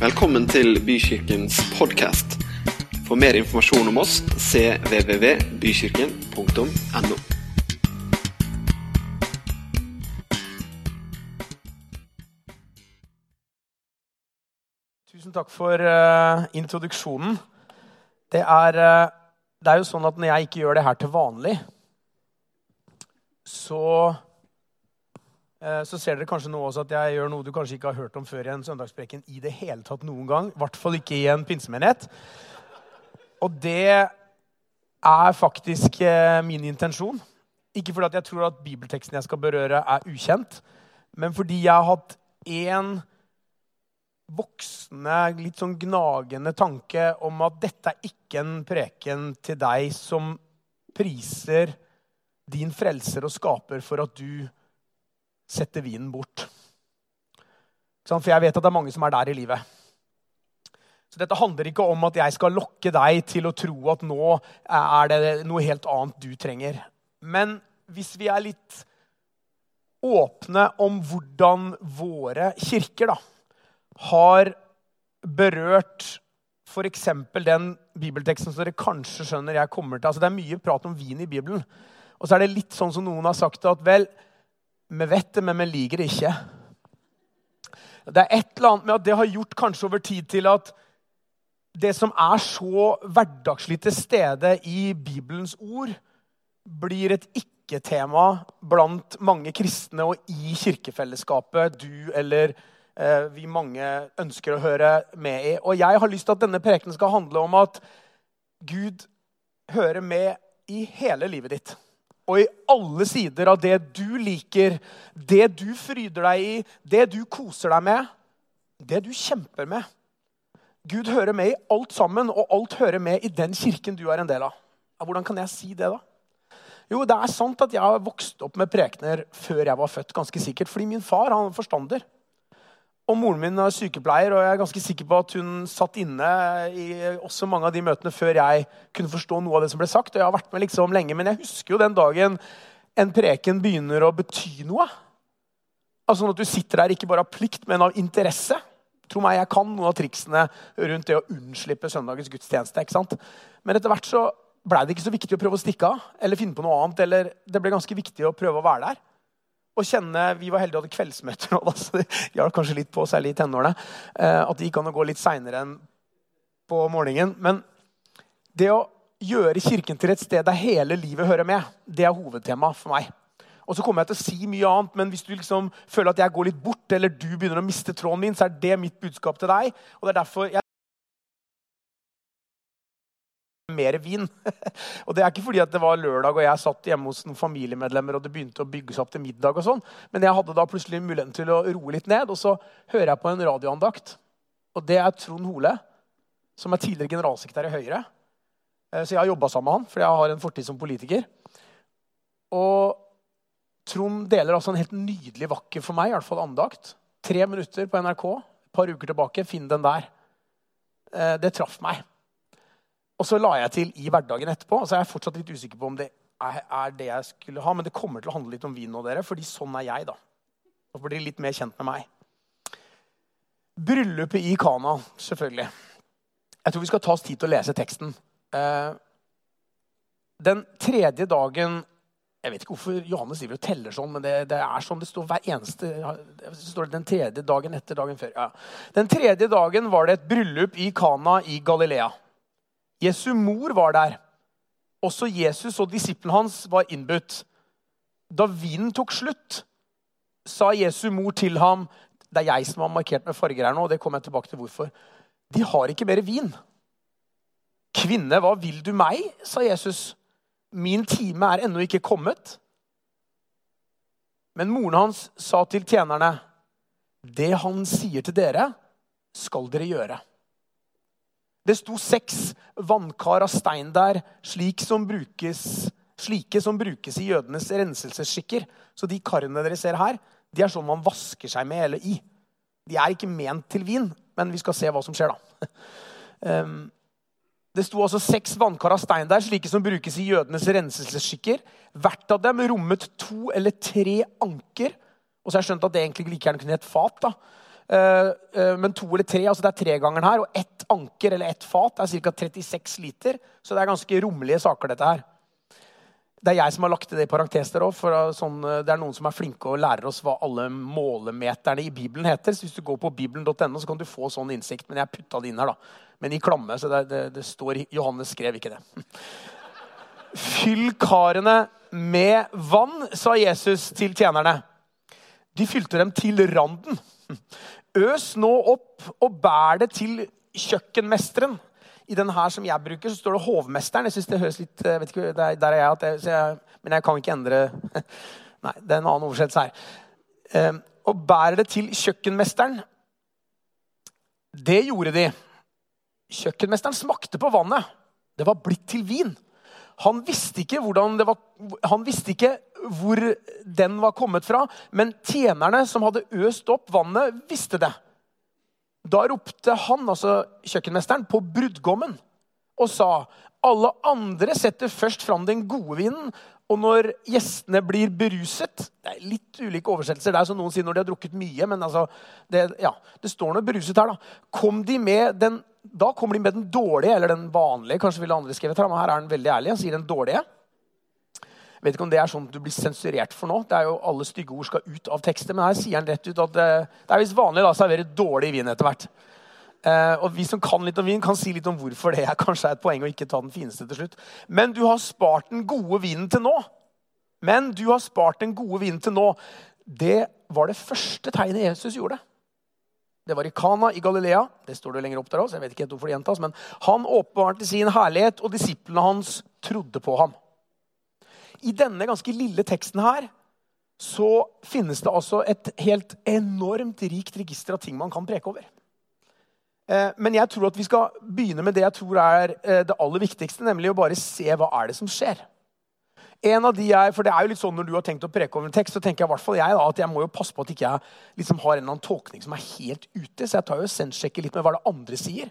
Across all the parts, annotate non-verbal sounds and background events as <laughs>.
Velkommen til Bykirkens podkast. For mer informasjon om oss cvvvbykirken.no. Tusen takk for uh, introduksjonen. Det er, uh, det er jo sånn at når jeg ikke gjør det her til vanlig, så så ser dere kanskje nå også at jeg gjør noe du kanskje ikke har hørt om før i en søndagspreken i det hele tatt noen gang. I hvert fall ikke i en pinsemenighet. Og det er faktisk eh, min intensjon. Ikke fordi jeg tror at bibelteksten jeg skal berøre, er ukjent, men fordi jeg har hatt én voksende, litt sånn gnagende tanke om at dette er ikke en preken til deg som priser din frelser og skaper for at du setter vinen bort. For jeg vet at det er mange som er der i livet. Så dette handler ikke om at jeg skal lokke deg til å tro at nå er det noe helt annet du trenger. Men hvis vi er litt åpne om hvordan våre kirker da, har berørt f.eks. den bibelteksten som dere kanskje skjønner jeg kommer til. Altså, det er mye prat om vin i Bibelen. Og så er det litt sånn som noen har sagt at vel, vi vet det, men vi liker det ikke. Det er et eller annet med at det har gjort kanskje over tid til at det som er så hverdagslig til stede i Bibelens ord, blir et ikke-tema blant mange kristne og i kirkefellesskapet du eller eh, vi mange ønsker å høre med i. Og jeg har lyst til at denne prekenen skal handle om at Gud hører med i hele livet ditt og i alle sider av det du liker, det du fryder deg i, det du koser deg med, det du kjemper med. Gud hører med i alt sammen, og alt hører med i den kirken du er en del av. Hvordan kan jeg si det, da? Jo, det er sant at jeg har vokst opp med prekener før jeg var født. ganske sikkert, Fordi min far han er forstander. Og moren min er sykepleier, og jeg er ganske sikker på at hun satt inne i også mange av de møtene før jeg kunne forstå noe av det som ble sagt. Og jeg har vært med liksom lenge, Men jeg husker jo den dagen en preken begynner å bety noe. Altså sånn at du sitter der ikke bare av plikt, men av interesse. Tro meg, jeg kan noen av triksene rundt det å unnslippe søndagens gudstjeneste. ikke sant? Men etter hvert så blei det ikke så viktig å prøve å stikke av eller finne på noe annet. eller Det ble ganske viktig å prøve å være der å kjenne Vi var heldige og hadde kveldsmøter <laughs> nå, så det hjalp kanskje litt på, særlig i tenårene. Eh, at det gikk an å gå litt seinere enn på morgenen. Men det å gjøre Kirken til et sted der hele livet hører med, det er hovedtema for meg. Og så kommer jeg til å si mye annet, men hvis du liksom føler at jeg går litt bort, eller du begynner å miste tråden min, så er det mitt budskap til deg. Og det er derfor jeg mer vin. <laughs> og Det er ikke fordi det var lørdag og jeg satt hjemme hos noen familiemedlemmer og det begynte å bygges opp til middag. og sånn, Men jeg hadde da plutselig muligheten til å roe litt ned. Og så hører jeg på en radioandakt. Og det er Trond Hole, som er tidligere generalsekretær i Høyre. Eh, så jeg har jobba sammen med han, fordi jeg har en fortid som politiker. Og Trond deler altså en helt nydelig, vakker for meg, i hvert fall andakt. Tre minutter på NRK, et par uker tilbake. Finn den der. Eh, det traff meg. Og så la jeg til i hverdagen etterpå. og så er jeg fortsatt litt usikker på om det er, det jeg skulle ha. Men det kommer til å handle litt om vin nå, dere, fordi sånn er jeg. da. Så blir dere litt mer kjent med meg. Bryllupet i Kana, selvfølgelig. Jeg tror vi skal ta oss tid til å lese teksten. Eh, den tredje dagen Jeg vet ikke hvorfor Johannes driver og teller sånn, men det, det, er sånn det står hver eneste det står Den tredje dagen etter dagen før. Ja. Den tredje dagen var det et bryllup i Kana i Galilea. Jesu mor var der. Også Jesus og disiplene hans var innbudt. Da vinen tok slutt, sa Jesu mor til ham Det er jeg som har markert med farger her nå, og det kommer jeg tilbake til hvorfor. De har ikke mer vin. Kvinne, hva vil du meg? sa Jesus. Min time er ennå ikke kommet. Men moren hans sa til tjenerne, det han sier til dere, skal dere gjøre. Det sto seks vannkar av stein der, slik som brukes, slike som brukes i jødenes renselsesskikker. Så de karene dere ser her, de er sånn man vasker seg med eller i. De er ikke ment til vin, men vi skal se hva som skjer, da. <laughs> Ehm, det sto altså seks vannkar av stein der, slike som brukes i jødenes renselsesskikker. Hvert av dem rommet to eller tre anker. Og så har jeg skjønt at det egentlig like gjerne kunne hett fat. da. Eh, eh, men to eller tre, altså det er tregangeren her. Og ett anker eller ett fat er ca. 36 liter. Så det er ganske rommelige saker, dette her. Det er jeg som har lagt det i parentes òg. For sånn, det er noen som er flinke og lærer oss hva alle målemeterne i Bibelen heter. Så hvis du går på bibelen.no, så kan du få sånn innsikt. Men jeg putta det inn her, da. Men i klamme, så det, det, det står Johannes skrev ikke det. <laughs> Fyll karene med vann, sa Jesus til tjenerne. De fylte dem til randen. Øs nå opp og bær det til kjøkkenmesteren. I den her som jeg bruker, så står det hovmesteren. Jeg synes det høres litt, vet ikke, der, er jeg, jeg, jeg, Men jeg kan ikke endre <laughs> Nei, det er en annen oversettelse her. Ehm, og bærer det til kjøkkenmesteren. Det gjorde de. Kjøkkenmesteren smakte på vannet. Det var blitt til vin. Han visste var, han visste ikke hvor den var kommet fra, men tjenerne som hadde øst opp vannet, visste det. Da ropte han, altså kjøkkenmesteren, på brudgommen og sa alle andre setter først fram den gode vinen, og når gjestene blir beruset Det er litt ulike oversettelser. Det er som noen sier når de har drukket mye. men altså, det, ja, det står noe beruset her. da. Kom de med den da kommer de med den dårlige, eller den vanlige. kanskje ville andre skrevet her, men her er den veldig ærlig. Han sier den dårlige. Jeg vet ikke om det er sånn du blir sensurert for nå. Det er jo Alle stygge ord skal ut av tekster. Men her sier han rett ut at det, eh, det er visst vanlig å servere dårlig vin etter hvert. Eh, og Vi som kan litt om vin, kan si litt om hvorfor det er kanskje et poeng å ikke ta den fineste til slutt. Men du har spart den gode vinen til nå. Men du har spart den gode vinen til nå. Det var det første tegnet Jesus gjorde. Det var i Kana i Galilea. Det står det lenger opp der også, jeg vet ikke hvorfor det gjentas, men Han åpenbarte sin herlighet, og disiplene hans trodde på ham. I denne ganske lille teksten her så finnes det altså et helt enormt rikt register av ting man kan preke over. Eh, men jeg tror at vi skal begynne med det jeg tror er eh, det aller viktigste, nemlig å bare se hva er det som skjer. En av de jeg, for det er jo litt sånn Når du har tenkt å preke over en tekst, så tenker jeg i hvert fall jeg da, at jeg må jo passe på at ikke jeg liksom har en eller annen tolkning som er helt ute. Så jeg tar jo sendsjekker litt med hva det andre sier.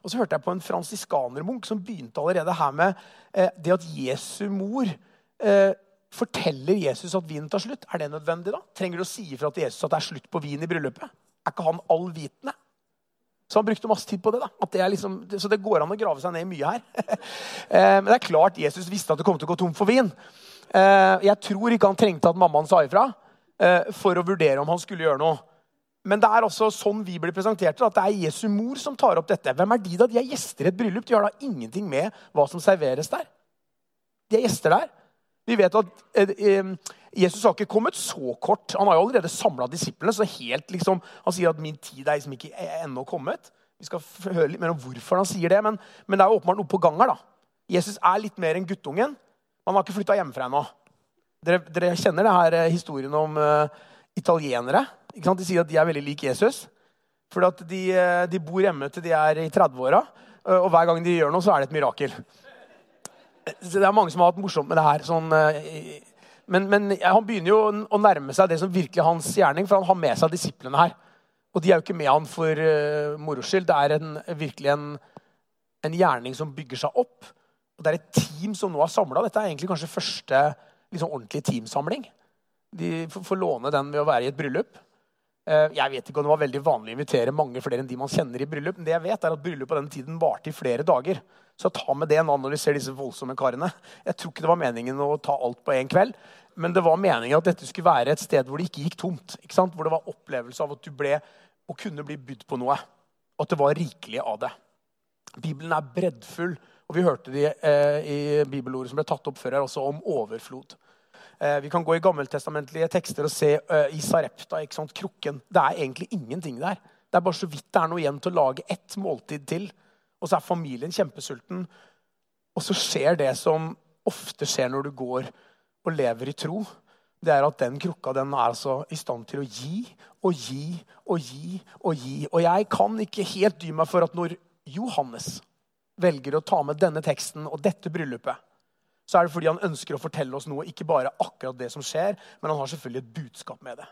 Og så hørte jeg på en fransiskanermunk som begynte allerede her med eh, det at Jesu mor eh, forteller Jesus at vinen tar slutt. Er det nødvendig, da? Trenger du å si ifra til Jesus at det er slutt på vin i bryllupet? Er ikke han allvitende? Så han brukte masse tid på det. da. Det liksom, så det går an å grave seg ned i mye her. <laughs> Eh, men det er klart Jesus visste at det kom til å gå tom for vin. Eh, jeg tror ikke han trengte at mammaen sa ifra eh, for å vurdere om han skulle gjøre noe. Men det er også sånn vi blir presentert at det er Jesu mor som tar opp dette. Hvem er de da? De er gjester i et bryllup. De har da ingenting med hva som serveres der. De er gjester der. Vi vet at Jesus har ikke kommet så kort. Han har jo allerede samla disiplene. så helt liksom, Han sier at 'min tid er liksom ikke ennå kommet'. Vi skal høre litt mer om hvorfor han sier det, men, men det er åpenbart noe på gang her. da. Jesus er litt mer enn guttungen. Han har ikke flytta hjemmefra ennå. Dere, dere, kjenner det her eh, historien om uh, italienere. De sier at de er veldig lik Jesus. For de, de, bor hjemme til de er i 30-åra, og hver gang de gjør noe, så er det et mirakel. Så det er mange som har hatt morsomt med det her. Sånn, uh, men, men han begynner jo å nærme seg det som virkelig er hans gjerning, for han har med seg disiplene her. Og de er jo ikke med han for uh, moro skyld. Det er en, virkelig en, en, gjerning som bygger seg opp. Og det er et team som nå er samla. Dette er egentlig kanskje første liksom, ordentlige teamsamling. De får låne den ved å være i et bryllup. Uh, jeg vet ikke om det var veldig vanlig å invitere mange flere enn de man kjenner i bryllup. Men det jeg vet er at bryllup på den tiden varte i flere dager. Så ta med det nå når du ser disse voldsomme karene. Jeg tror ikke det var meningen å ta alt på én kveld. Men det var meningen at dette skulle være et sted hvor det ikke gikk tomt. Ikke sant? Hvor det var opplevelse av at du ble, og kunne bli bydd på noe. Og at det var rikelig av det. Bibelen er breddfull. Og vi hørte det eh, i bibelordet som ble tatt opp før her, også om overflod. Eh, vi kan gå i gammeltestamentlige tekster og se eh, i Sarepta, ikke sant? krukken. Det er egentlig ingenting der. Det er bare så vidt det er noe igjen til å lage ett måltid til. Og så er familien kjempesulten. Og så skjer det som ofte skjer når du går og lever i tro. Det er at den krukka den er altså i stand til å gi og gi og gi og gi. Og jeg kan ikke helt dy meg for at når Johannes velger å ta med denne teksten og dette bryllupet, så er det fordi han ønsker å fortelle oss noe, ikke bare akkurat det som skjer, men han har selvfølgelig et budskap med det.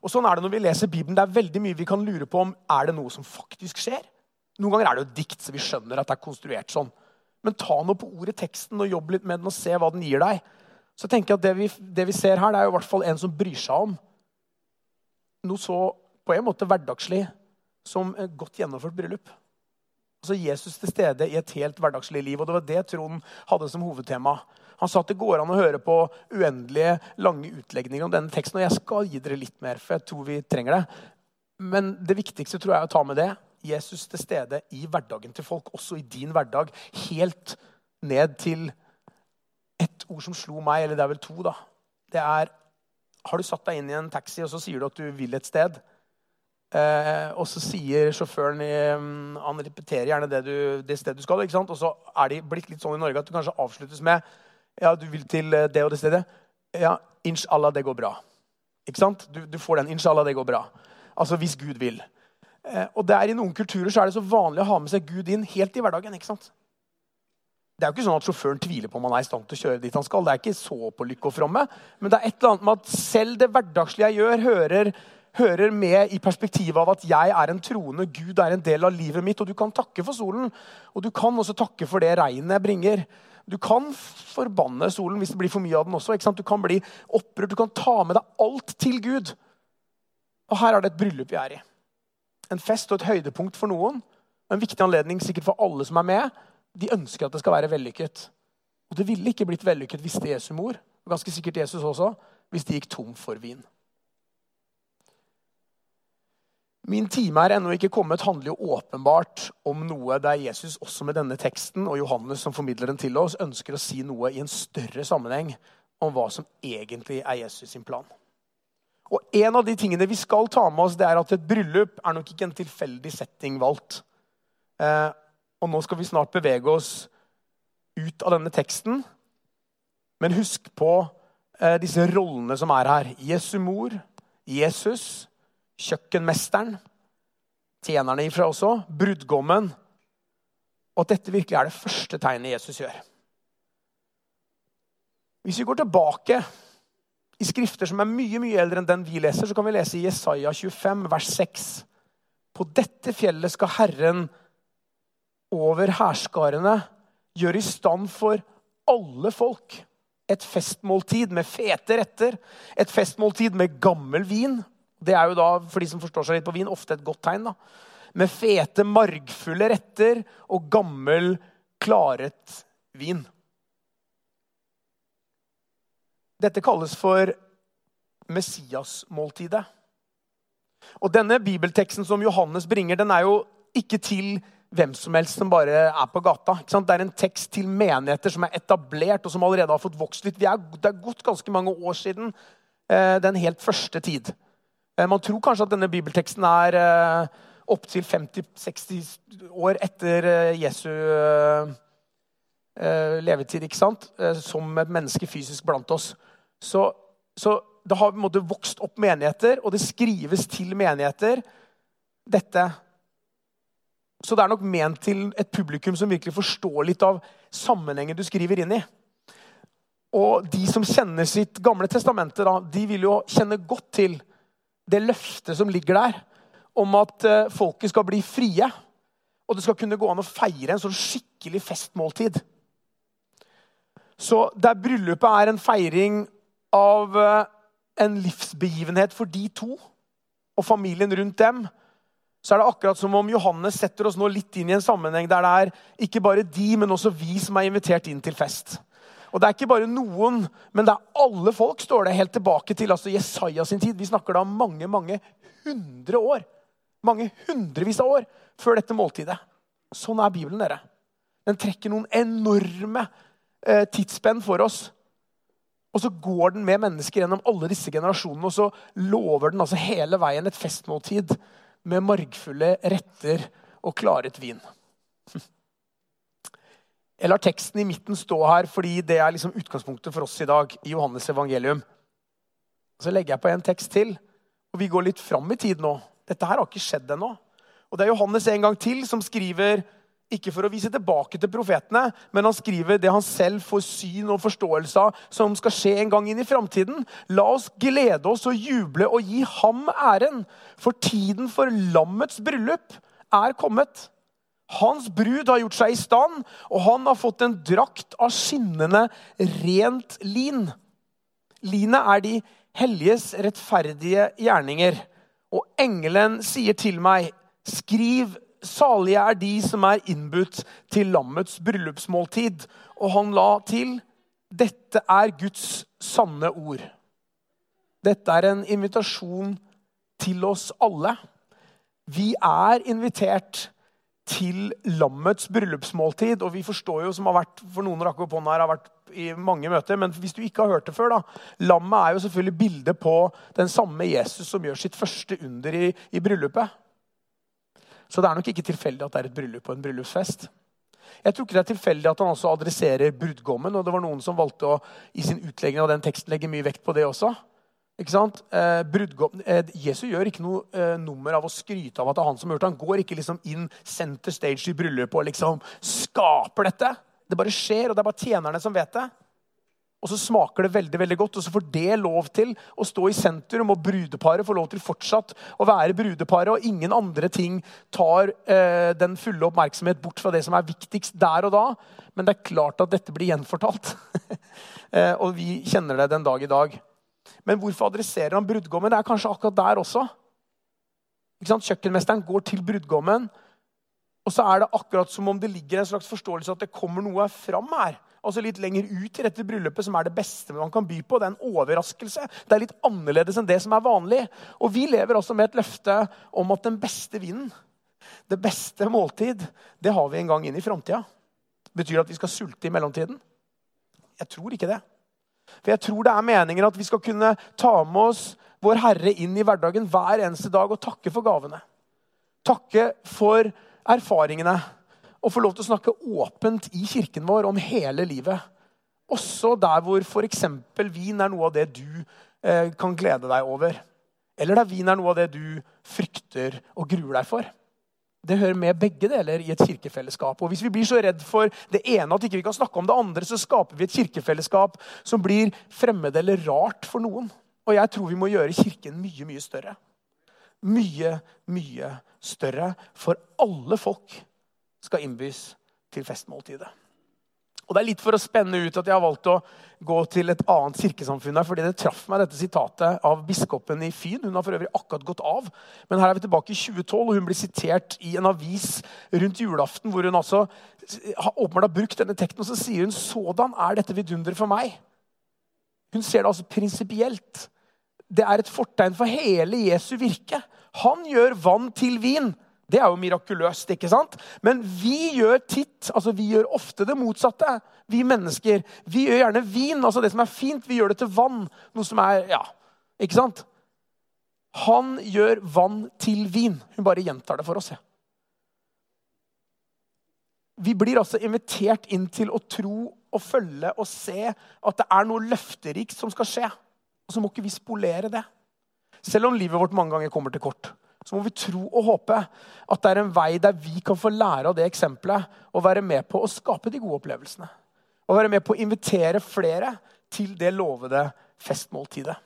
Og sånn er det når vi leser Bibelen. Det er veldig mye vi kan lure på om er det noe som faktisk skjer. Noen ganger er det jo dikt, så vi skjønner at det er konstruert sånn. Men ta nå på ordet teksten og jobb litt med den og se hva den gir deg. Så tenker jeg at det vi, det vi ser her, det er jo i hvert fall en som bryr seg om noe så på en måte hverdagslig som et godt gjennomført bryllup. Altså Jesus til stede i et helt hverdagslig liv. Og det var det Trond hadde som hovedtema. Han sa at det går an å høre på uendelige, lange utlegninger om denne teksten. Og jeg skal gi dere litt mer, for jeg tror vi trenger det. Men det viktigste tror jeg er å ta med det. Jesus til stede i hverdagen til folk, også i din hverdag. Helt ned til ett ord som slo meg, eller det er vel to, da. Det er Har du satt deg inn i en taxi, og så sier du at du vil et sted? Eh, og så sier sjåføren um, Han repeterer gjerne det, du, det stedet du skal. ikke sant? Og så er de blitt litt sånn i Norge at du kanskje avsluttes med ja, du vil til eh, det og det stedet. Ja, inshallah, det går bra. Ikke sant? Du, du får den. Inshallah, det går bra. Altså hvis Gud vil. Eh, og der I noen kulturer så er det så vanlig å ha med seg Gud inn helt i hverdagen. ikke sant? Det er jo ikke sånn at sjåføren tviler på om han er i stand til å kjøre dit han skal. Det er ikke så på lykke og fromme. Men det er et eller annet med at selv det hverdagslige jeg gjør, hører hører med i perspektivet av at jeg er en troende. Gud er en del av livet mitt. Og du kan takke for solen. Og du kan også takke for det regnet bringer. Du kan forbanne solen hvis det blir for mye av den også. Du kan bli opprørt. Du kan ta med deg alt til Gud. Og her er det et bryllup vi er i. En fest og et høydepunkt for noen. og En viktig anledning sikkert for alle som er med. De ønsker at det skal være vellykket. Og det ville ikke blitt vellykket hvis det Jesu mor, og ganske sikkert Jesus også, hvis de gikk tom for vin. Min time er ennå ikke kommet handler jo åpenbart om noe der Jesus også med denne teksten og Johannes som formidler den til oss, ønsker å si noe i en større sammenheng om hva som egentlig er Jesus sin plan. Og En av de tingene vi skal ta med oss, det er at et bryllup er nok ikke en tilfeldig setting valgt. Eh, og Nå skal vi snart bevege oss ut av denne teksten. Men husk på eh, disse rollene som er her. Jesu mor, Jesus, kjøkkenmesteren, tjenerne ifra også, brudgommen, og at dette virkelig er det første tegnet Jesus gjør. Hvis vi går tilbake i skrifter som er mye mye eldre enn den vi leser, så kan vi lese i Jesaja 25, vers 6. På dette fjellet skal Herren over hærskarene gjøre i stand for alle folk et festmåltid med fete retter, et festmåltid med gammel vin det er jo da, for de som forstår seg litt på vin, ofte et godt tegn. da. Med fete, margfulle retter og gammel, klaret vin. Dette kalles for Messias-måltidet. Og denne bibelteksten som Johannes bringer, den er jo ikke til hvem som helst som bare er på gata. Det er en tekst til menigheter som er etablert og som allerede har fått vokst litt. Er, det er gått ganske mange år siden eh, den helt første tid. Eh, man tror kanskje at denne bibelteksten er eh, opptil 50-60 år etter eh, Jesu levetid, ikke sant? som et menneske fysisk blant oss. Så, så det har på vokst opp menigheter, og det skrives til menigheter, dette. Så det er nok ment til et publikum som virkelig forstår litt av sammenhengen du skriver inn i. Og de som kjenner sitt gamle testamente, da, de vil jo kjenne godt til det løftet som ligger der om at eh, folket skal bli frie. Og det skal kunne gå an å feire en sånn skikkelig festmåltid. Så der bryllupet er en feiring av eh, en livsbegivenhet for de to og familien rundt dem, så er det akkurat som om Johannes setter oss nå litt inn i en sammenheng der det er ikke bare de, men også vi som er invitert inn til fest. Og det er ikke bare noen, men det er alle folk, står det helt tilbake til altså Jesaja sin tid. Vi snakker da mange, mange hundre år. Mange hundrevis av år før dette måltidet. Sånn er Bibelen, dere. Den trekker noen enorme tidsspenn for oss. Og så går den med mennesker gjennom alle disse generasjonene, og så lover den altså hele veien et festmåltid med margfulle retter og klaret vin. <laughs> Jeg lar teksten i midten stå her fordi det er liksom utgangspunktet for oss i dag. i Johannes evangelium. Så legger jeg på en tekst til, og vi går litt fram i tid nå. Dette her har ikke skjedd ennå. Og det er Johannes en gang til som skriver, ikke for å vise tilbake til profetene, men han skriver det han selv får syn og forståelse av som skal skje en gang inn i framtiden. La oss glede oss og juble og gi ham æren, for tiden for lammets bryllup er kommet. Hans brud har gjort seg i stand, og han har fått en drakt av skinnende, rent lin. Linet er de helliges rettferdige gjerninger. Og engelen sier til meg, skriv, salige er de som er innbudt til lammets bryllupsmåltid. Og han la til, dette er Guds sanne ord. Dette er en invitasjon til oss alle. Vi er invitert til lammets bryllupsmåltid. Og vi forstår jo, som har vært for noen rakk opp hånda her, har vært i mange møter, men hvis du ikke har hørt det før, da, lammet er jo selvfølgelig bildet på den samme Jesus som gjør sitt første under i, i bryllupet. Så det er nok ikke tilfeldig at det er et bryllup og en bryllupsfest. Jeg tror ikke det er tilfeldig at han også adresserer brudgommen. og det var Noen som valgte å i sin utlegging av den teksten legge mye vekt på det også. Ikke sant? Eh, eh, Jesus gjør ikke noe eh, nummer av å skryte av at det er han som har gjort det. Han går ikke liksom inn center stage i bryllupet og liksom skaper dette. Det bare skjer, og det er bare tjenerne som vet det. Og så smaker det veldig veldig godt, og så får det lov til å stå i sentrum. Og brudeparet får lov til fortsatt å være brudeparet, og ingen andre ting tar eh, den fulle oppmerksomhet bort fra det som er viktigst der og da. Men det er klart at dette blir gjenfortalt. <laughs> eh, og vi kjenner det den dag i dag. Men hvorfor adresserer han brudgommen? Det er kanskje akkurat der også. Kjøkkenmesteren går til brudgommen, og så er det akkurat som om det ligger en slags forståelse at det kommer noe fram her. Altså litt lenger ut i dette bryllupet, som er det beste man kan by på. Det er en overraskelse. Det er litt annerledes enn det som er vanlig. Og vi lever altså med et løfte om at den beste vinen, det beste måltid, det har vi en gang inn i framtida. Betyr det at vi skal sulte i mellomtiden? Jeg tror ikke det. For jeg tror det er meningen at vi skal kunne ta med oss vår Herre inn i hverdagen hver eneste dag og takke for gavene. Takke for erfaringene. Og få lov til å snakke åpent i kirken vår om hele livet. Også der hvor f.eks. vin er noe av det du eh, kan glede deg over. Eller der vin er noe av det du frykter og gruer deg for. Det hører med begge deler i et kirkefellesskap. Og Hvis vi blir så redd for det ene at ikke vi kan snakke om det andre, så skaper vi et kirkefellesskap som blir fremmed eller rart for noen. Og jeg tror vi må gjøre Kirken mye, mye større. Mye, mye større. For alle folk skal innbys til festmåltidet. Og Det er litt for å spenne ut at jeg har valgt å gå til et annet kirkesamfunn. fordi Det traff meg, dette sitatet av biskopen i Fyn. Hun har for øvrig akkurat gått av. Men her er vi tilbake i 2012, og hun blir sitert i en avis rundt julaften. hvor hun altså åpenbart har brukt denne tekten, og så sier hun sådan er dette vidunderet for meg. Hun ser det altså prinsipielt. Det er et fortegn for hele Jesu virke. Han gjør vann til vin. Det er jo mirakuløst, ikke sant? Men vi gjør titt, altså vi gjør ofte det motsatte. Vi mennesker. Vi gjør gjerne vin, altså det som er fint, vi gjør det til vann. Noe som er Ja, ikke sant? Han gjør vann til vin. Hun bare gjentar det for oss. Ja. Vi blir altså invitert inn til å tro og følge og se at det er noe løfterikt som skal skje. Og så må ikke vi spolere det. Selv om livet vårt mange ganger kommer til kort så må vi tro og håpe at det er en vei der vi kan få lære av det eksempelet og være med på å skape de gode opplevelsene. Og være med på å invitere flere til det lovede festmåltidet.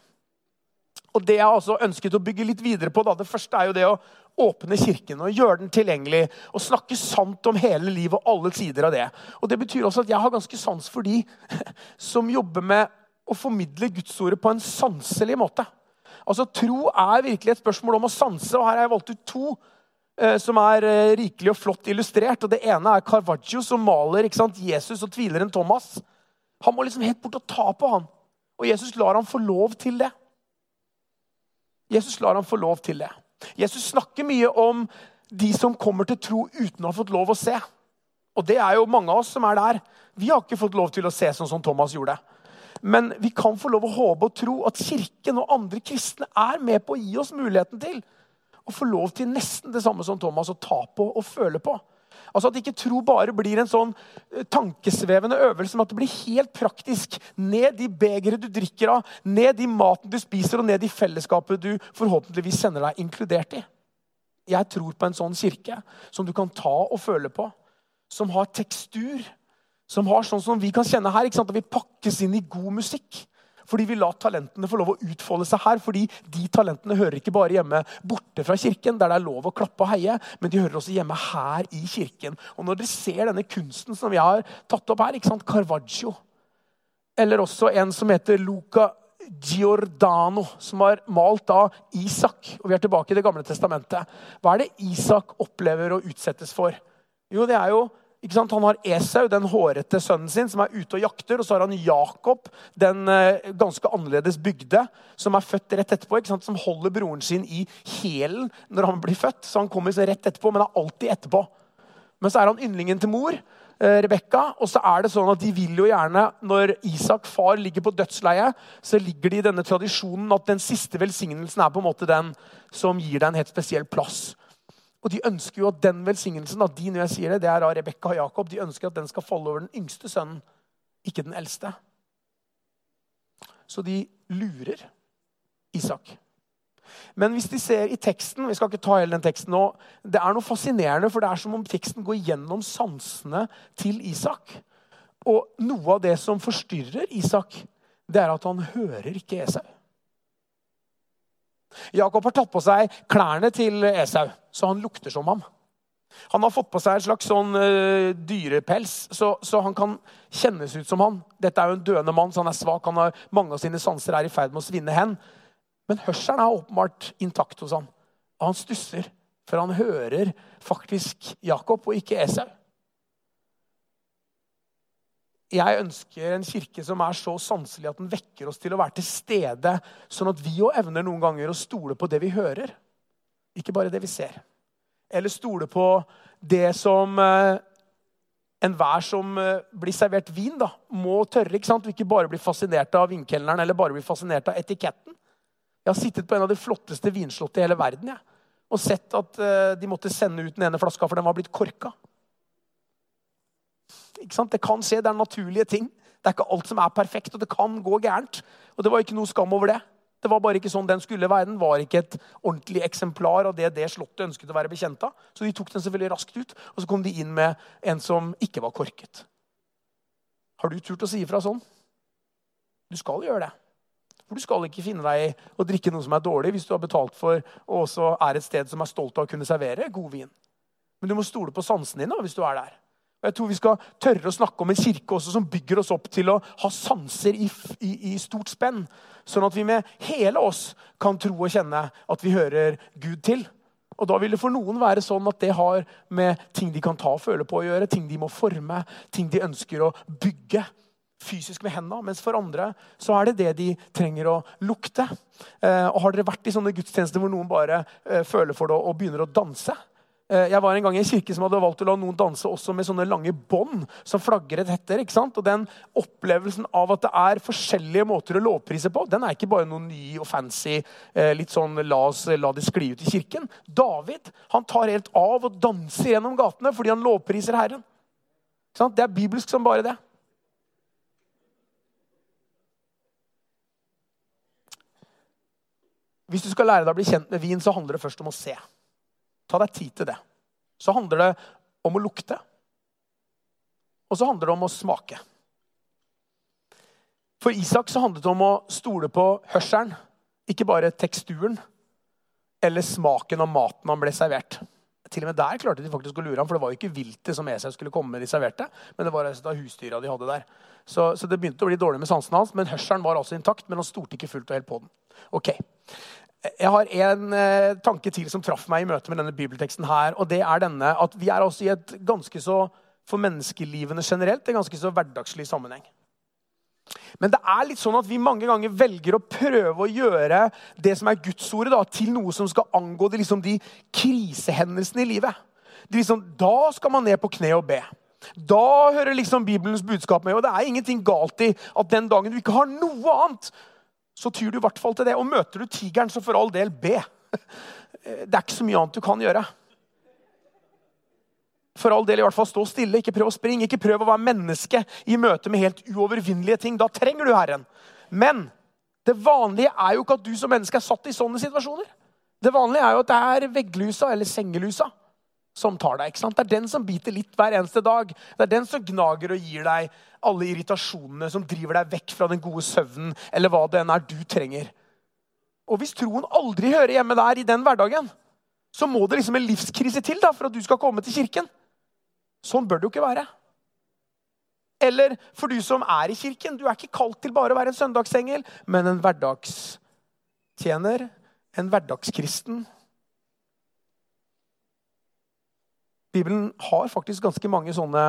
Og Det jeg også ønsket å bygge litt videre på, da, det første er jo det å åpne kirken og gjøre den tilgjengelig. Og snakke sant om hele livet og alle sider av det. Og Det betyr også at jeg har ganske sans for de <laughs> som jobber med å formidle Gudsordet på en sanselig måte. Altså, Tro er virkelig et spørsmål om å sanse, og her har jeg valgt ut to eh, som er eh, rikelig og flott illustrert. Og Det ene er Carvaggio, som maler sant, Jesus og tvileren Thomas. Han må liksom helt bort og ta på han. Og Jesus lar ham få lov til det. Jesus lar ham få lov til det. Jesus snakker mye om de som kommer til tro uten å ha fått lov å se. Og det er jo mange av oss som er der. Vi har ikke fått lov til å se sånn som Thomas gjorde. Men vi kan få lov å håpe og tro at Kirken og andre kristne er med på å gi oss muligheten til å få lov til nesten det samme som Thomas å ta på og føle på. Altså At ikke tro bare blir en sånn eh, tankesvevende øvelse, men at det blir helt praktisk. Ned i begeret du drikker av, ned i maten du spiser, og ned i fellesskapet du forhåpentligvis sender deg inkludert i. Jeg tror på en sånn kirke som du kan ta og føle på. Som har tekstur, som har sånn som vi kan kjenne her, at vi pakkes inn i god musikk. Fordi vi lar talentene få lov å utfolde seg her. Fordi de talentene hører ikke bare hjemme borte fra kirken, der det er lov å klappe og heie, men de hører også hjemme her i kirken. Og når dere ser denne kunsten som vi har tatt opp her, ikke sant? Carvaggio, eller også en som heter Luca Giordano, som har malt da Isak. Og vi er tilbake i Det gamle testamentet. Hva er det Isak opplever og utsettes for? Jo, det er jo ikke sant? Han har Esau, den hårete sønnen sin, som er ute og jakter. Og så har han Jakob, den eh, ganske annerledes bygde, som er født rett etterpå. ikke sant? Som holder broren sin i hælen når han blir født. Så han kommer rett etterpå, men er alltid etterpå. Men så er han yndlingen til mor, eh, Rebekka. Og så er det sånn at de vil jo gjerne, når Isak, far, ligger på dødsleiet, så ligger de i denne tradisjonen at den siste velsignelsen er på en måte den som gir deg en helt spesiell plass. Og de ønsker jo at den velsignelsen at de når jeg sier det, det er av Rebekka og Jakob, de ønsker at den skal falle over den yngste sønnen, ikke den eldste. Så de lurer Isak. Men hvis de ser i teksten Vi skal ikke ta hele den teksten nå. Det er noe fascinerende, for det er som om teksten går gjennom sansene til Isak. Og noe av det som forstyrrer Isak, det er at han hører ikke Esau. Jakob har tatt på seg klærne til Esau, så han lukter som ham. Han har fått på seg en slags sånn uh, dyrepels, så, så, han kan kjennes ut som han. Dette er jo en døende mann, så han er svak. Han har, mange av sine sanser er i ferd med å svinne hen. Men hørselen er åpenbart intakt hos ham. Og han stusser, for han hører faktisk Jakob og ikke Esau jeg ønsker en kirke som er så sanselig at den vekker oss til å være til stede, sånn at vi òg evner noen ganger å stole på det vi hører, ikke bare det vi ser. Eller stole på det som eh, enhver som eh, blir servert vin, da, må tørre. ikke sant? Og ikke bare bli fascinert av vinkelneren eller bare bli fascinert av etiketten. Jeg har sittet på en av de flotteste vinslottene i hele verden jeg, og sett at eh, de måtte sende ut den ene flaska, for den var blitt korka. Det kan skje, det er naturlige ting. Det er ikke alt som er perfekt, og det kan gå gærent. Og det var ikke noe skam over det. Det var bare ikke sånn den skulle være. Den var ikke et ordentlig eksemplar av det det slottet ønsket å være bekjent av. Så de tok den selvfølgelig raskt ut, og så kom de inn med en som ikke var korket. Har du turt å si ifra sånn? Du skal gjøre det. For du skal ikke finne deg i å drikke noe som er dårlig, hvis du har betalt for og også er et sted som er stolt av å kunne servere god vin. Men du må stole på sansene dine hvis du er der. Og jeg tror Vi skal tørre å snakke om en kirke også som bygger oss opp til å ha sanser i, i, i, stort spenn. Sånn at vi med hele oss kan tro og kjenne at vi hører Gud til. Og Da vil det for noen være sånn at det har med ting de kan ta og føle på å gjøre, ting de må forme, ting de ønsker å bygge fysisk med hendene. Mens for andre så er det det de trenger å lukte. Eh, og Har dere vært i sånne gudstjenester hvor noen bare eh, føler for det og begynner å danse? Eh, jeg var en gang i en kirke som hadde valgt å la noen danse også med sånne lange bånd som flagret etter. ikke sant? Og Den opplevelsen av at det er forskjellige måter å lovprise på, den er ikke bare noe ny og fancy. Eh, litt sånn la oss la det skli ut i kirken. David han tar helt av og danser gjennom gatene fordi han lovpriser Herren. Det er bibelsk som bare det. Hvis du skal lære deg å bli kjent med vin, så handler det først om å se. Ta deg tid til det. Så handler det om å lukte. Og så handler det om å smake. For Isak så handlet det om å stole på hørselen, ikke bare teksturen eller smaken av maten han ble servert. Til og med der klarte de faktisk å lure ham, for det var jo ikke viltet som Esau skulle komme med de serverte, men det var altså husdyra de hadde der. Så, så, det begynte å bli dårlig med sansene hans, men hørselen var altså intakt. Men han stolte ikke fullt og helt på den. Ok, jeg har en eh, tanke til som traff meg i møte med denne bibelteksten. her, og det er denne, at Vi er også i et ganske så, for menneskelivene generelt, en ganske så hverdagslig sammenheng. Men det er litt sånn at vi mange ganger velger å prøve å gjøre det som er Gudsordet, da, til noe som skal angå de, liksom, de krisehendelsene i livet. Liksom, da skal man ned på kne og be. Da hører liksom Bibelens budskap med. Og det er ingenting galt i at den dagen du ikke har noe annet, så tyr du i hvert fall til det. Og møter du tigeren, så for all del be. Det er ikke så mye annet du kan gjøre. For all del i hvert fall stå stille, ikke prøv å springe. Ikke prøv å være menneske i møte med helt uovervinnelige ting. Da trenger du Herren. Men det vanlige er jo ikke at du som menneske er satt i sånne situasjoner. Det vanlige er jo at det er vegglusa eller sengelusa som tar deg. ikke sant? Det er den som biter litt hver eneste dag. Det er den som gnager og gir deg alle irritasjonene som driver deg vekk fra den gode søvnen, eller hva det enn er du trenger. Og hvis troen aldri hører hjemme der i den hverdagen, så må det liksom en livskrise til da, for at du skal komme til kirken. Sånn bør det jo ikke være. Eller for du som er i kirken. Du er ikke kalt til bare å være en søndagsengel, men en hverdagstjener, en hverdagskristen. Bibelen har faktisk ganske mange sånne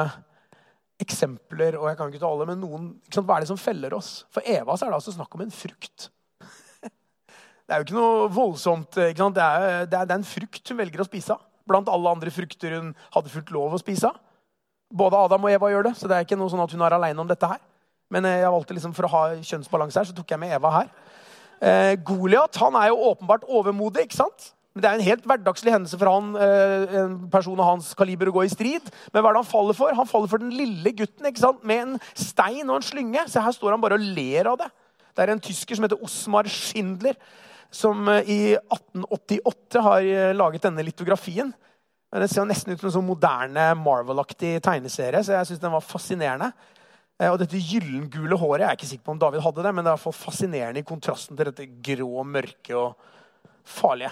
eksempler, og jeg kan ikke ta alle, men noen, hva er det som feller oss? For Eva så er det altså snakk om en frukt. <laughs> Det er jo ikke noe voldsomt. Ikke det, er, det, er, en frukt hun velger å spise av. Blant alle andre frukter hun hadde fullt lov å spise av. Både Adam og Eva gjør det, så det er ikke noe sånn at hun er aleine om dette her. Men eh, jeg valgte liksom for å ha kjønnsbalanse her, så tok jeg med Eva her. Eh, Goliat er jo åpenbart overmodig. ikke sant? Men Det er en helt hverdagslig hendelse for han, eh, en person av hans kaliber å gå i strid. Men hva er det han faller for? Han faller for den lille gutten ikke sant? med en stein og en slynge. Så her står han bare og ler av det. Det er en tysker som heter Osmar Schindler, som eh, i 1888 har eh, laget denne litografien. Den ser nesten ut som en sånn moderne Marvel-aktig tegneserie, så jeg synes den var fascinerende. Og dette gyllengule håret Jeg er ikke sikker på om David hadde det, men det er fascinerende i kontrasten til dette grå, mørke og farlige.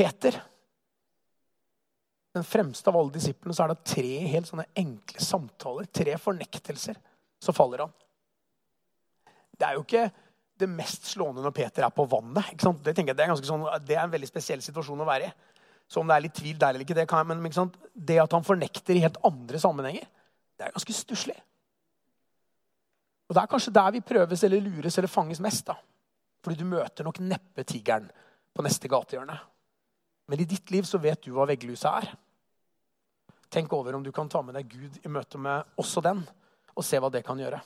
Peter, den fremste av alle disiplene, så er det tre helt sånne enkle samtaler. Tre fornektelser. Så faller han. Det er jo ikke det mest slående når Peter er på vannet. Det, det, er sånn, det, er en veldig spesiell situasjon å være i. Så om det er litt tvil der eller ikke, det kan jeg, men det at han fornekter i helt andre sammenhenger, det er ganske stusslig. Og Det er kanskje der vi prøves eller lures eller fanges mest. da. Fordi du møter nok neppe tigeren på neste gatehjørne. Men i ditt liv så vet du hva vegglusa er. Tenk over om du kan ta med deg Gud i møte med også den, og se hva det kan gjøre.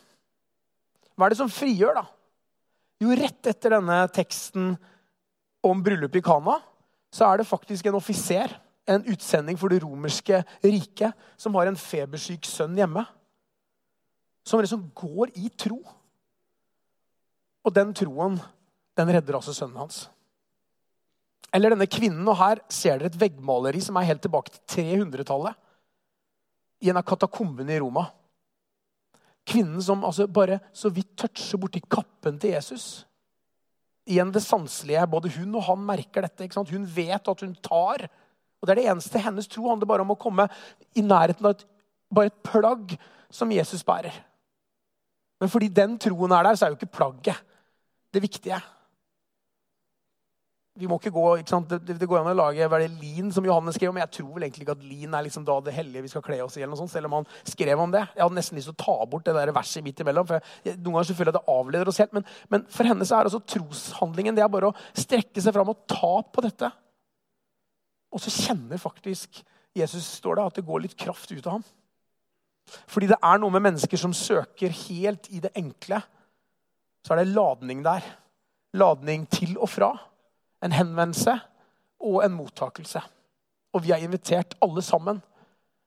Hva er det som frigjør, da? Jo, rett etter denne teksten om bryllupet i Kana, så er det faktisk en offiser, en utsending for det romerske riket, som har en febersyk sønn hjemme. Som liksom går i tro. Og den troen, den redder altså sønnen hans. Eller denne kvinnen. Og her ser dere et veggmaleri som er helt tilbake til 300-tallet. I en av katakombene i Roma. Kvinnen som altså bare så vidt toucher borti kappen til Jesus. Igjen det sanselige. Både hun og han merker dette. Hun vet at hun tar. Og det er det eneste hennes tro handler bare om å komme i nærheten av et, bare et plagg som Jesus bærer. Men fordi den troen er der, så er jo ikke plagget det viktige. Vi må ikke gå, ikke sant? Det, det, går an å lage hva er det, lin, som Johannes skrev om. Jeg tror vel egentlig ikke at lin er liksom da det hellige vi skal kle oss i. eller noe sånt, selv om han skrev om det. Jeg hadde nesten lyst til å ta bort det der verset midt imellom. for jeg, Noen ganger føler jeg det avleder oss helt, men, men for henne så er altså troshandlingen det er bare å strekke seg fram og ta på dette. Og så kjenner faktisk Jesus står det, at det går litt kraft ut av ham. Fordi det er noe med mennesker som søker helt i det enkle. Så er det ladning der. Ladning til og fra en henvendelse og en mottakelse. Og vi er invitert alle sammen.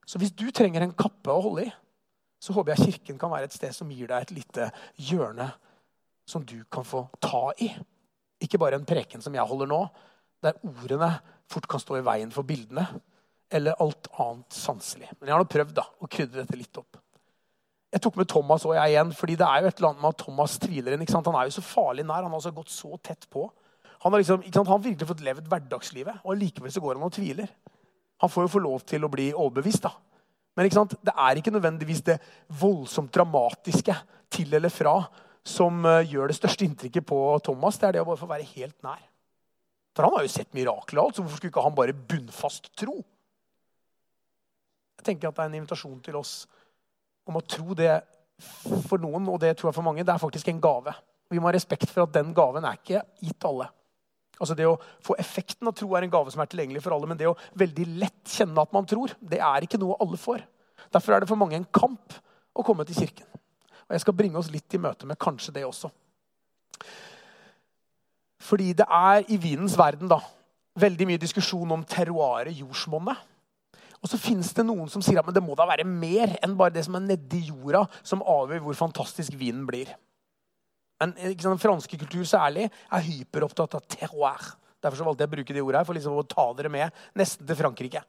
Så hvis du trenger en kappe å holde i, så håper jeg Kirken kan være et sted som gir deg et lite hjørne som du kan få ta i. Ikke bare en preken som jeg holder nå, der ordene fort kan stå i veien for bildene. Eller alt annet sanselig. Men jeg har nå prøvd da, å krydre dette litt opp. Jeg tok med Thomas og jeg igjen, fordi det er jo et eller annet med at Thomas tviler inn. Han er jo så farlig nær. Han har altså gått så tett på. Han har liksom, han har virkelig fått levd hverdagslivet, og likevel så går han og tviler. Han får jo få lov til å bli overbevist. da. Men det er ikke nødvendigvis det voldsomt dramatiske til eller fra som uh, gjør det største inntrykket på Thomas. Det er det å bare få være helt nær. For han har jo sett mirakler, alt, så hvorfor skulle ikke han bare bunnfast tro? Jeg tenker at det er en invitasjon til oss om å tro det for noen, og det tror jeg for mange, det er faktisk en gave. Vi må ha respekt for at den gaven er ikke gitt alle. Altså Det å få effekten av tro er en gave som er tilgjengelig for alle. Men det å veldig lett kjenne at man tror, det er ikke noe alle får. Derfor er det for mange en kamp å komme til kirken. Og Jeg skal bringe oss litt i møte med kanskje det også. Fordi det er i vinens verden da, veldig mye diskusjon om terroaret, jordsmonnet. Og så finnes det noen som sier at det må da være mer enn bare det som er nedi jorda, som avgjør hvor fantastisk vinen blir. Men den franske kultur særlig er hyperopptatt av terroir. Derfor valgte jeg å bruke det ordet her, for liksom å ta dere med nesten til Frankrike.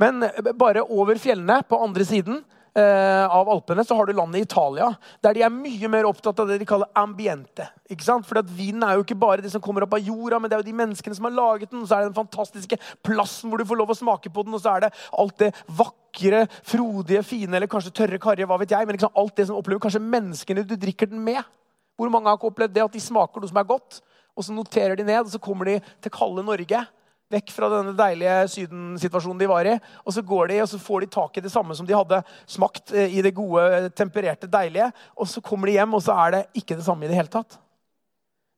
Men eh, bare over fjellene på andre siden eh, av Alpene så har du landet Italia, der de er mye mer opptatt av det de kaller ambiente. ikke sant? For Vinen er jo ikke bare det som kommer opp av jorda, men det er jo de menneskene som har laget den. Så er det den fantastiske plassen hvor du får lov å smake på den, og så er det alt det vakre, frodige, fine eller kanskje tørre karrige, hva vet jeg. Men liksom alt det som opplever kanskje menneskene du drikker den med. Hvor mange har ikke opplevd det at de smaker noe som er godt, og så noterer de ned, og så kommer de til kalde Norge vekk fra denne deilige Syden-situasjonen de var i. Og så går de og så får de tak i det samme som de hadde smakt eh, i det gode, tempererte, deilige. Og så kommer de hjem, og så er det ikke det samme i det hele tatt.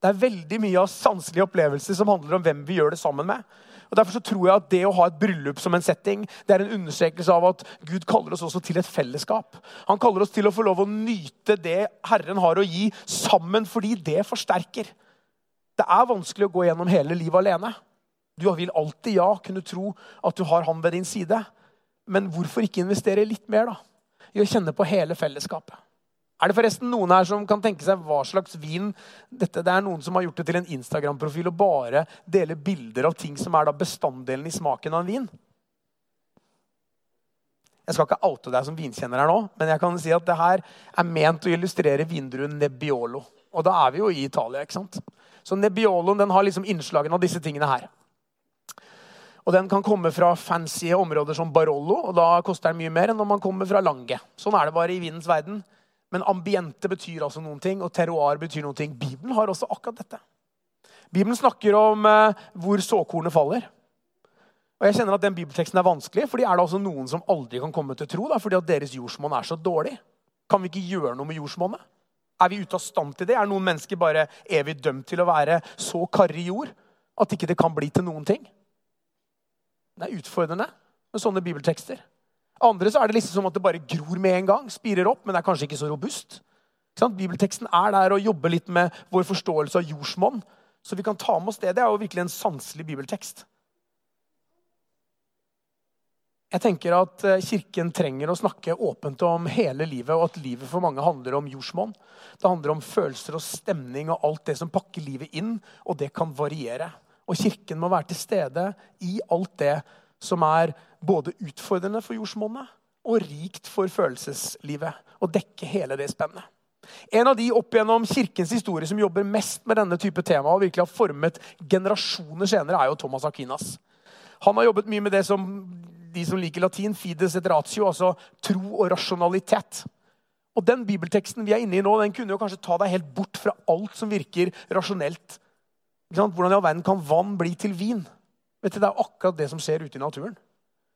Det er veldig mye av sanselige opplevelser som handler om hvem vi gjør det sammen med. Og Derfor så tror jeg at det å ha et bryllup som en setting, det er en understrekelse av at Gud kaller oss også til et fellesskap. Han kaller oss til å få lov å nyte det Herren har å gi, sammen, fordi det forsterker. Det er vanskelig å gå gjennom hele livet alene. Du vil alltid, ja, kunne tro at du har ham ved din side. Men hvorfor ikke investere litt mer da? i å kjenne på hele fellesskapet? Er det forresten noen her som kan tenke seg hva slags vin dette, Det er noen som har gjort det til en Instagram-profil og bare deler bilder av ting som er da bestanddelen i smaken av en vin. Jeg skal ikke oute deg som vinkjenner her nå, men jeg kan si at det her er ment å illustrere vindruen Nebbiolo. Og da er vi jo i Italia. ikke sant? Så Nebbioloen den har liksom innslagene av disse tingene her. Og Den kan komme fra fancy områder som Barollo, og da koster den mye mer enn når man kommer fra Lange. Sånn er det bare i vinens verden. Men ambiente betyr altså noen ting, og terroir betyr noen ting. Bibelen har også akkurat dette. Bibelen snakker om eh, hvor såkornet faller. Og jeg kjenner at den bibelteksten er vanskelig, fordi er det altså noen som aldri kan komme til tro da, fordi at deres jordsmonn er så dårlig. Kan vi ikke gjøre noe med jordsmonnet? Er vi ute av stand til det? Er noen mennesker bare evig dømt til å være så karrig jord at ikke det kan bli til noen ting? Det er utfordrende med sånne bibeltekster. Andre så er det liksom som at det bare gror med en gang. Spirer opp, men det er kanskje ikke så robust. Bibelteksten er der og jobber litt med vår forståelse av jordsmonn. Så vi kan ta med oss det. Det er jo virkelig en sanselig bibeltekst. Jeg tenker at eh, Kirken trenger å snakke åpent om hele livet, og at livet for mange handler om jordsmonn. Det handler om følelser og stemning og alt det som pakker livet inn, og det kan variere. Og Kirken må være til stede i alt det som er både utfordrende for jordsmonnet og rikt for følelseslivet. Og dekke hele det spennet. En av de opp gjennom kirkens historie som jobber mest med denne type tema, og virkelig har formet generasjoner senere, er jo Thomas Akinas. Han har jobbet mye med det som de som liker latin, fides et ratio, altså tro og rasjonalitet. Og Den bibelteksten vi er inne i nå, den kunne jo kanskje ta deg helt bort fra alt som virker rasjonelt hvordan i all verden kan vann bli til vin? Vet du, Det er akkurat det som skjer ute i naturen.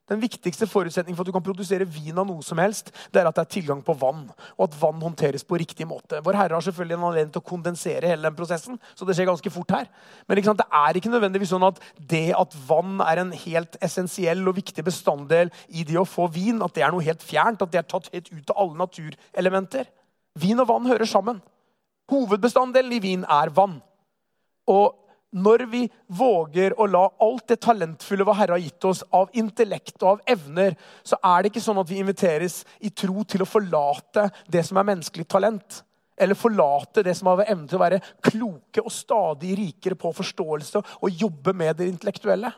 Den viktigste forutsetningen for at du kan produsere vin av noe som helst, det er at det er tilgang på vann, og at vann håndteres på riktig måte. Vår Herre har selvfølgelig en anledning til å kondensere hele den prosessen, så det skjer ganske fort her. Men det er ikke nødvendigvis sånn at det at vann er en helt essensiell og viktig bestanddel i det å få vin, at det er noe helt fjernt, at det er tatt helt ut av alle naturelementer. Vin og vann hører sammen. Hovedbestanddelen i vin er vann. Og når vi våger å la alt det talentfulle hva Herre har gitt oss, av intellekt og av evner, så er det ikke sånn at vi inviteres i tro til å forlate det som er menneskelig talent. Eller forlate det som har evne til å være kloke og stadig rikere på forståelse og jobbe med det intellektuelle.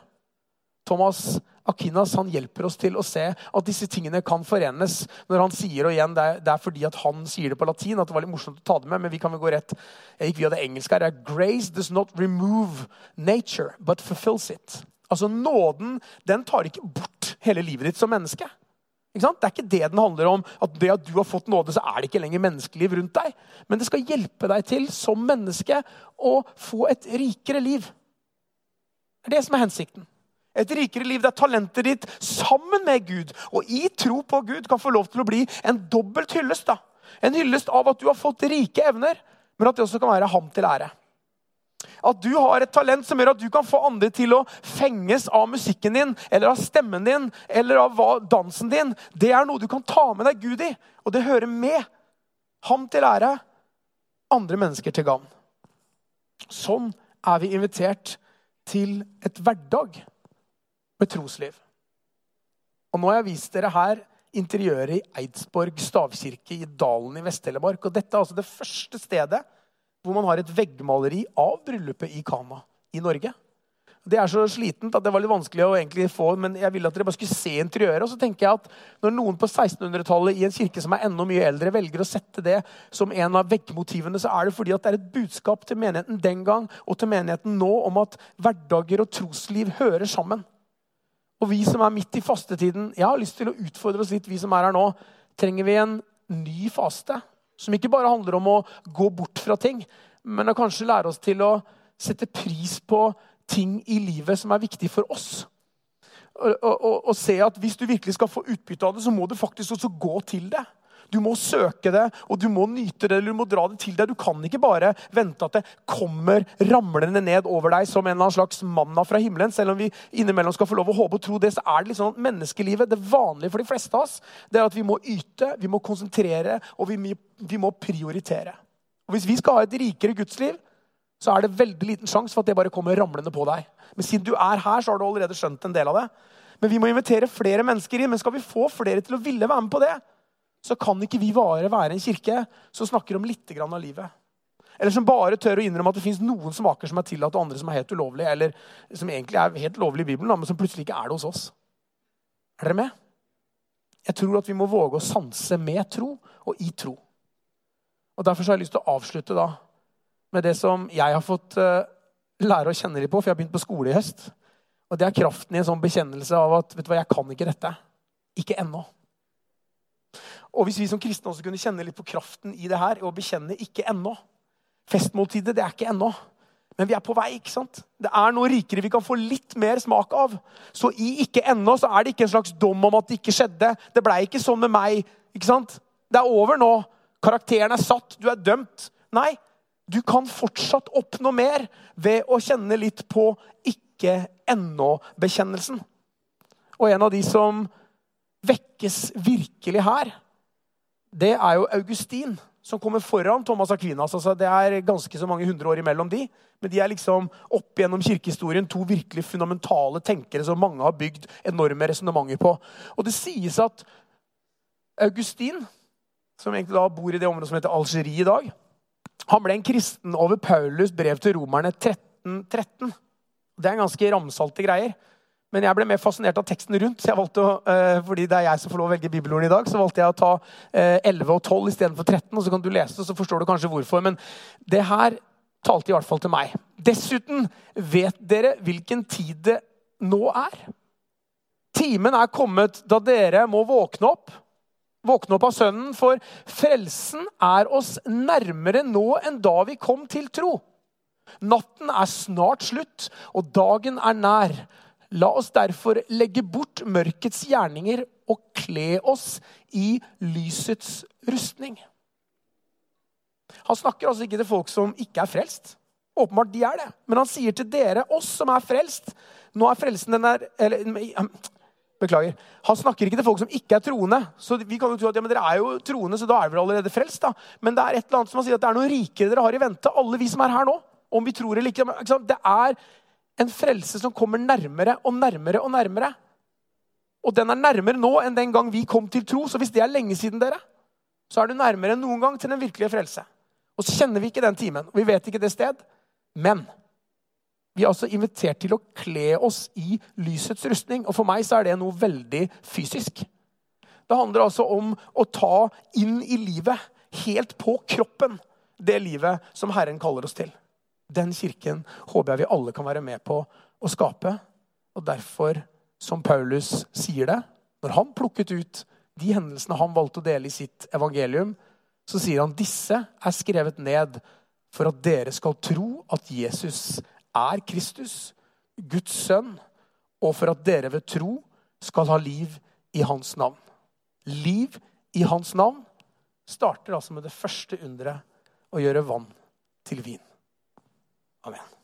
Thomas Akinas han hjelper oss til å se at disse tingene kan forenes. Når han sier, og igjen, det er, det er, fordi at han sier det på latin, at det var litt morsomt å ta det med, men vi kan vel gå rett Jeg gikk via det engelske her. er Grace does not remove nature, but fulfills it. Altså Nåden den tar ikke bort hele livet ditt som menneske. Det er ikke det den handler om. At det at du har fått nåde, så er det ikke lenger menneskeliv rundt deg. Men det skal hjelpe deg til som menneske å få et rikere liv. Det er det som er hensikten et rikere liv der talentet ditt sammen med Gud og i tro på Gud kan få lov til å bli en dobbelt hyllest. da. En hyllest av at du har fått rike evner, men at det også kan være ham til ære. At du har et talent som gjør at du kan få andre til å fenges av musikken din eller av stemmen din eller av dansen din, det er noe du kan ta med deg Gud i. Og det hører med. Ham til ære, andre mennesker til gagn. Sånn er vi invitert til et hverdag med trosliv. Og nå har jeg vist dere her interiøret i Eidsborg stavkirke i Dalen i Vest-Telemark. Og dette er altså det første stedet hvor man har et veggmaleri av bryllupet i Kana i Norge. Det er så slitent at det var litt vanskelig å egentlig få, men jeg ville at dere bare skulle se interiøret. Og så tenker jeg at Når noen på 1600-tallet i en kirke som er enda mye eldre, velger å sette det som en av veggmotivene, så er det fordi at det er et budskap til menigheten den gang og til menigheten nå om at hverdager og trosliv hører sammen. Og vi som er midt i fastetiden, jeg har lyst til å utfordre oss litt, vi som er her nå. Trenger vi en ny faste? Som ikke bare handler om å gå bort fra ting, men å kanskje lære oss til å sette pris på ting i livet som er viktig for oss. Og, og, og, se at Hvis du virkelig skal få utbytte av det, så må du faktisk også gå til det. Du må søke det, og du må nyte det, eller du må dra det til deg. Du kan ikke bare vente at det kommer ramlende ned over deg som en eller annen slags manna fra himmelen. Selv om vi innimellom skal få lov å håpe og tro det, så er det litt sånn at menneskelivet, det vanlige for de fleste av oss, det er at vi må yte, vi må konsentrere, og vi, vi må prioritere. Og Hvis vi skal ha et rikere gudsliv, så er det veldig liten sjanse for at det bare kommer ramlende på deg. Men siden du er her, så har du allerede skjønt en del av det. Men vi må invitere flere mennesker inn. Men skal vi få flere til å ville være med på det, så kan ikke vi bare være en kirke som snakker om litt av livet. Eller som bare tør å innrømme at det fins noen smaker som er tillatt, og andre som er helt ulovlige, eller som egentlig er helt lovlige i Bibelen, men som plutselig ikke er det hos oss. Er dere med? Jeg tror at vi må våge å sanse med tro og i tro. Og Derfor har jeg lyst til å avslutte da med det som jeg har fått uh, lære å kjenne litt på, for jeg har begynt på skole i høst. Og det er kraften i en sånn bekjennelse av at vet du hva, jeg kan ikke dette. Ikke ennå. Og hvis vi som kristne også kunne kjenne litt på kraften i det her, og bekjenne 'ikke ennå' Festmåltidet, det er ikke ennå. Men vi er på vei. ikke sant? Det er noe rikere vi kan få litt mer smak av. Så i 'ikke ennå' så er det ikke en slags dom om at det ikke skjedde. Det blei ikke sånn med meg. ikke sant? Det er over nå. Karakteren er satt. Du er dømt. Nei, du kan fortsatt oppnå mer ved å kjenne litt på ikke ennå-bekjennelsen. Og en av de som vekkes virkelig her, det er jo Augustin, som kommer foran Thomas Aquinas. Altså, det er ganske så mange hundre år imellom de. Men de er liksom opp gjennom kirkehistorien to virkelig fundamentale tenkere som mange har bygd enorme resonnementer på. Og det sies at Augustin, som egentlig da bor i det området som heter Algerie i dag han ble en kristen over Paulus' brev til romerne 1313. 13. Det er ganske ramsalte greier. Men jeg ble mer fascinert av teksten rundt, så jeg valgte å, uh, fordi det er jeg som får lov å velge bibelordene i dag, så valgte jeg å ta uh, 11 og 12 istedenfor 13. og Så kan du lese det, så forstår du kanskje hvorfor. Men det her talte i hvert fall til meg. Dessuten vet dere hvilken tid det nå er. Timen er kommet da dere må våkne opp våkne opp av Sønnen, for frelsen er oss nærmere nå enn da vi kom til tro. Natten er snart slutt, og dagen er nær. La oss derfor legge bort mørkets gjerninger og kle oss i lysets rustning. Han snakker altså ikke til folk som ikke er frelst. Åpenbart de er det. Men han sier til dere, oss som er frelst Nå er frelsen den der eller, Beklager. Han snakker ikke til folk som ikke er troende. Så vi kan jo tro at ja, men dere er jo troende, så da er dere allerede frelst. da. Men det er et eller annet som han sier at det er noe rikere dere har i vente. Alle vi som er her nå. Om vi tror eller ikke. Det er en frelse som kommer nærmere og nærmere og nærmere. Og den er nærmere nå enn den gang vi kom til tro. Så hvis det er lenge siden dere, så er du nærmere enn noen gang til den virkelige frelse. Og så kjenner vi ikke den timen, og vi vet ikke det sted. Men vi er altså invitert til å kle oss i lysets rustning. Og for meg så er det noe veldig fysisk. Det handler altså om å ta inn i livet, helt på kroppen, det livet som Herren kaller oss til. Den kirken håper jeg vi alle kan være med på å skape. Og derfor, som Paulus sier det, når han plukket ut de hendelsene han valgte å dele i sitt evangelium, så sier han disse er skrevet ned for at dere skal tro at Jesus er Kristus, Guds sønn, og for at dere ved tro skal ha liv i hans navn. Liv i hans navn starter altså med det første underet å gjøre vann til vin. Amen.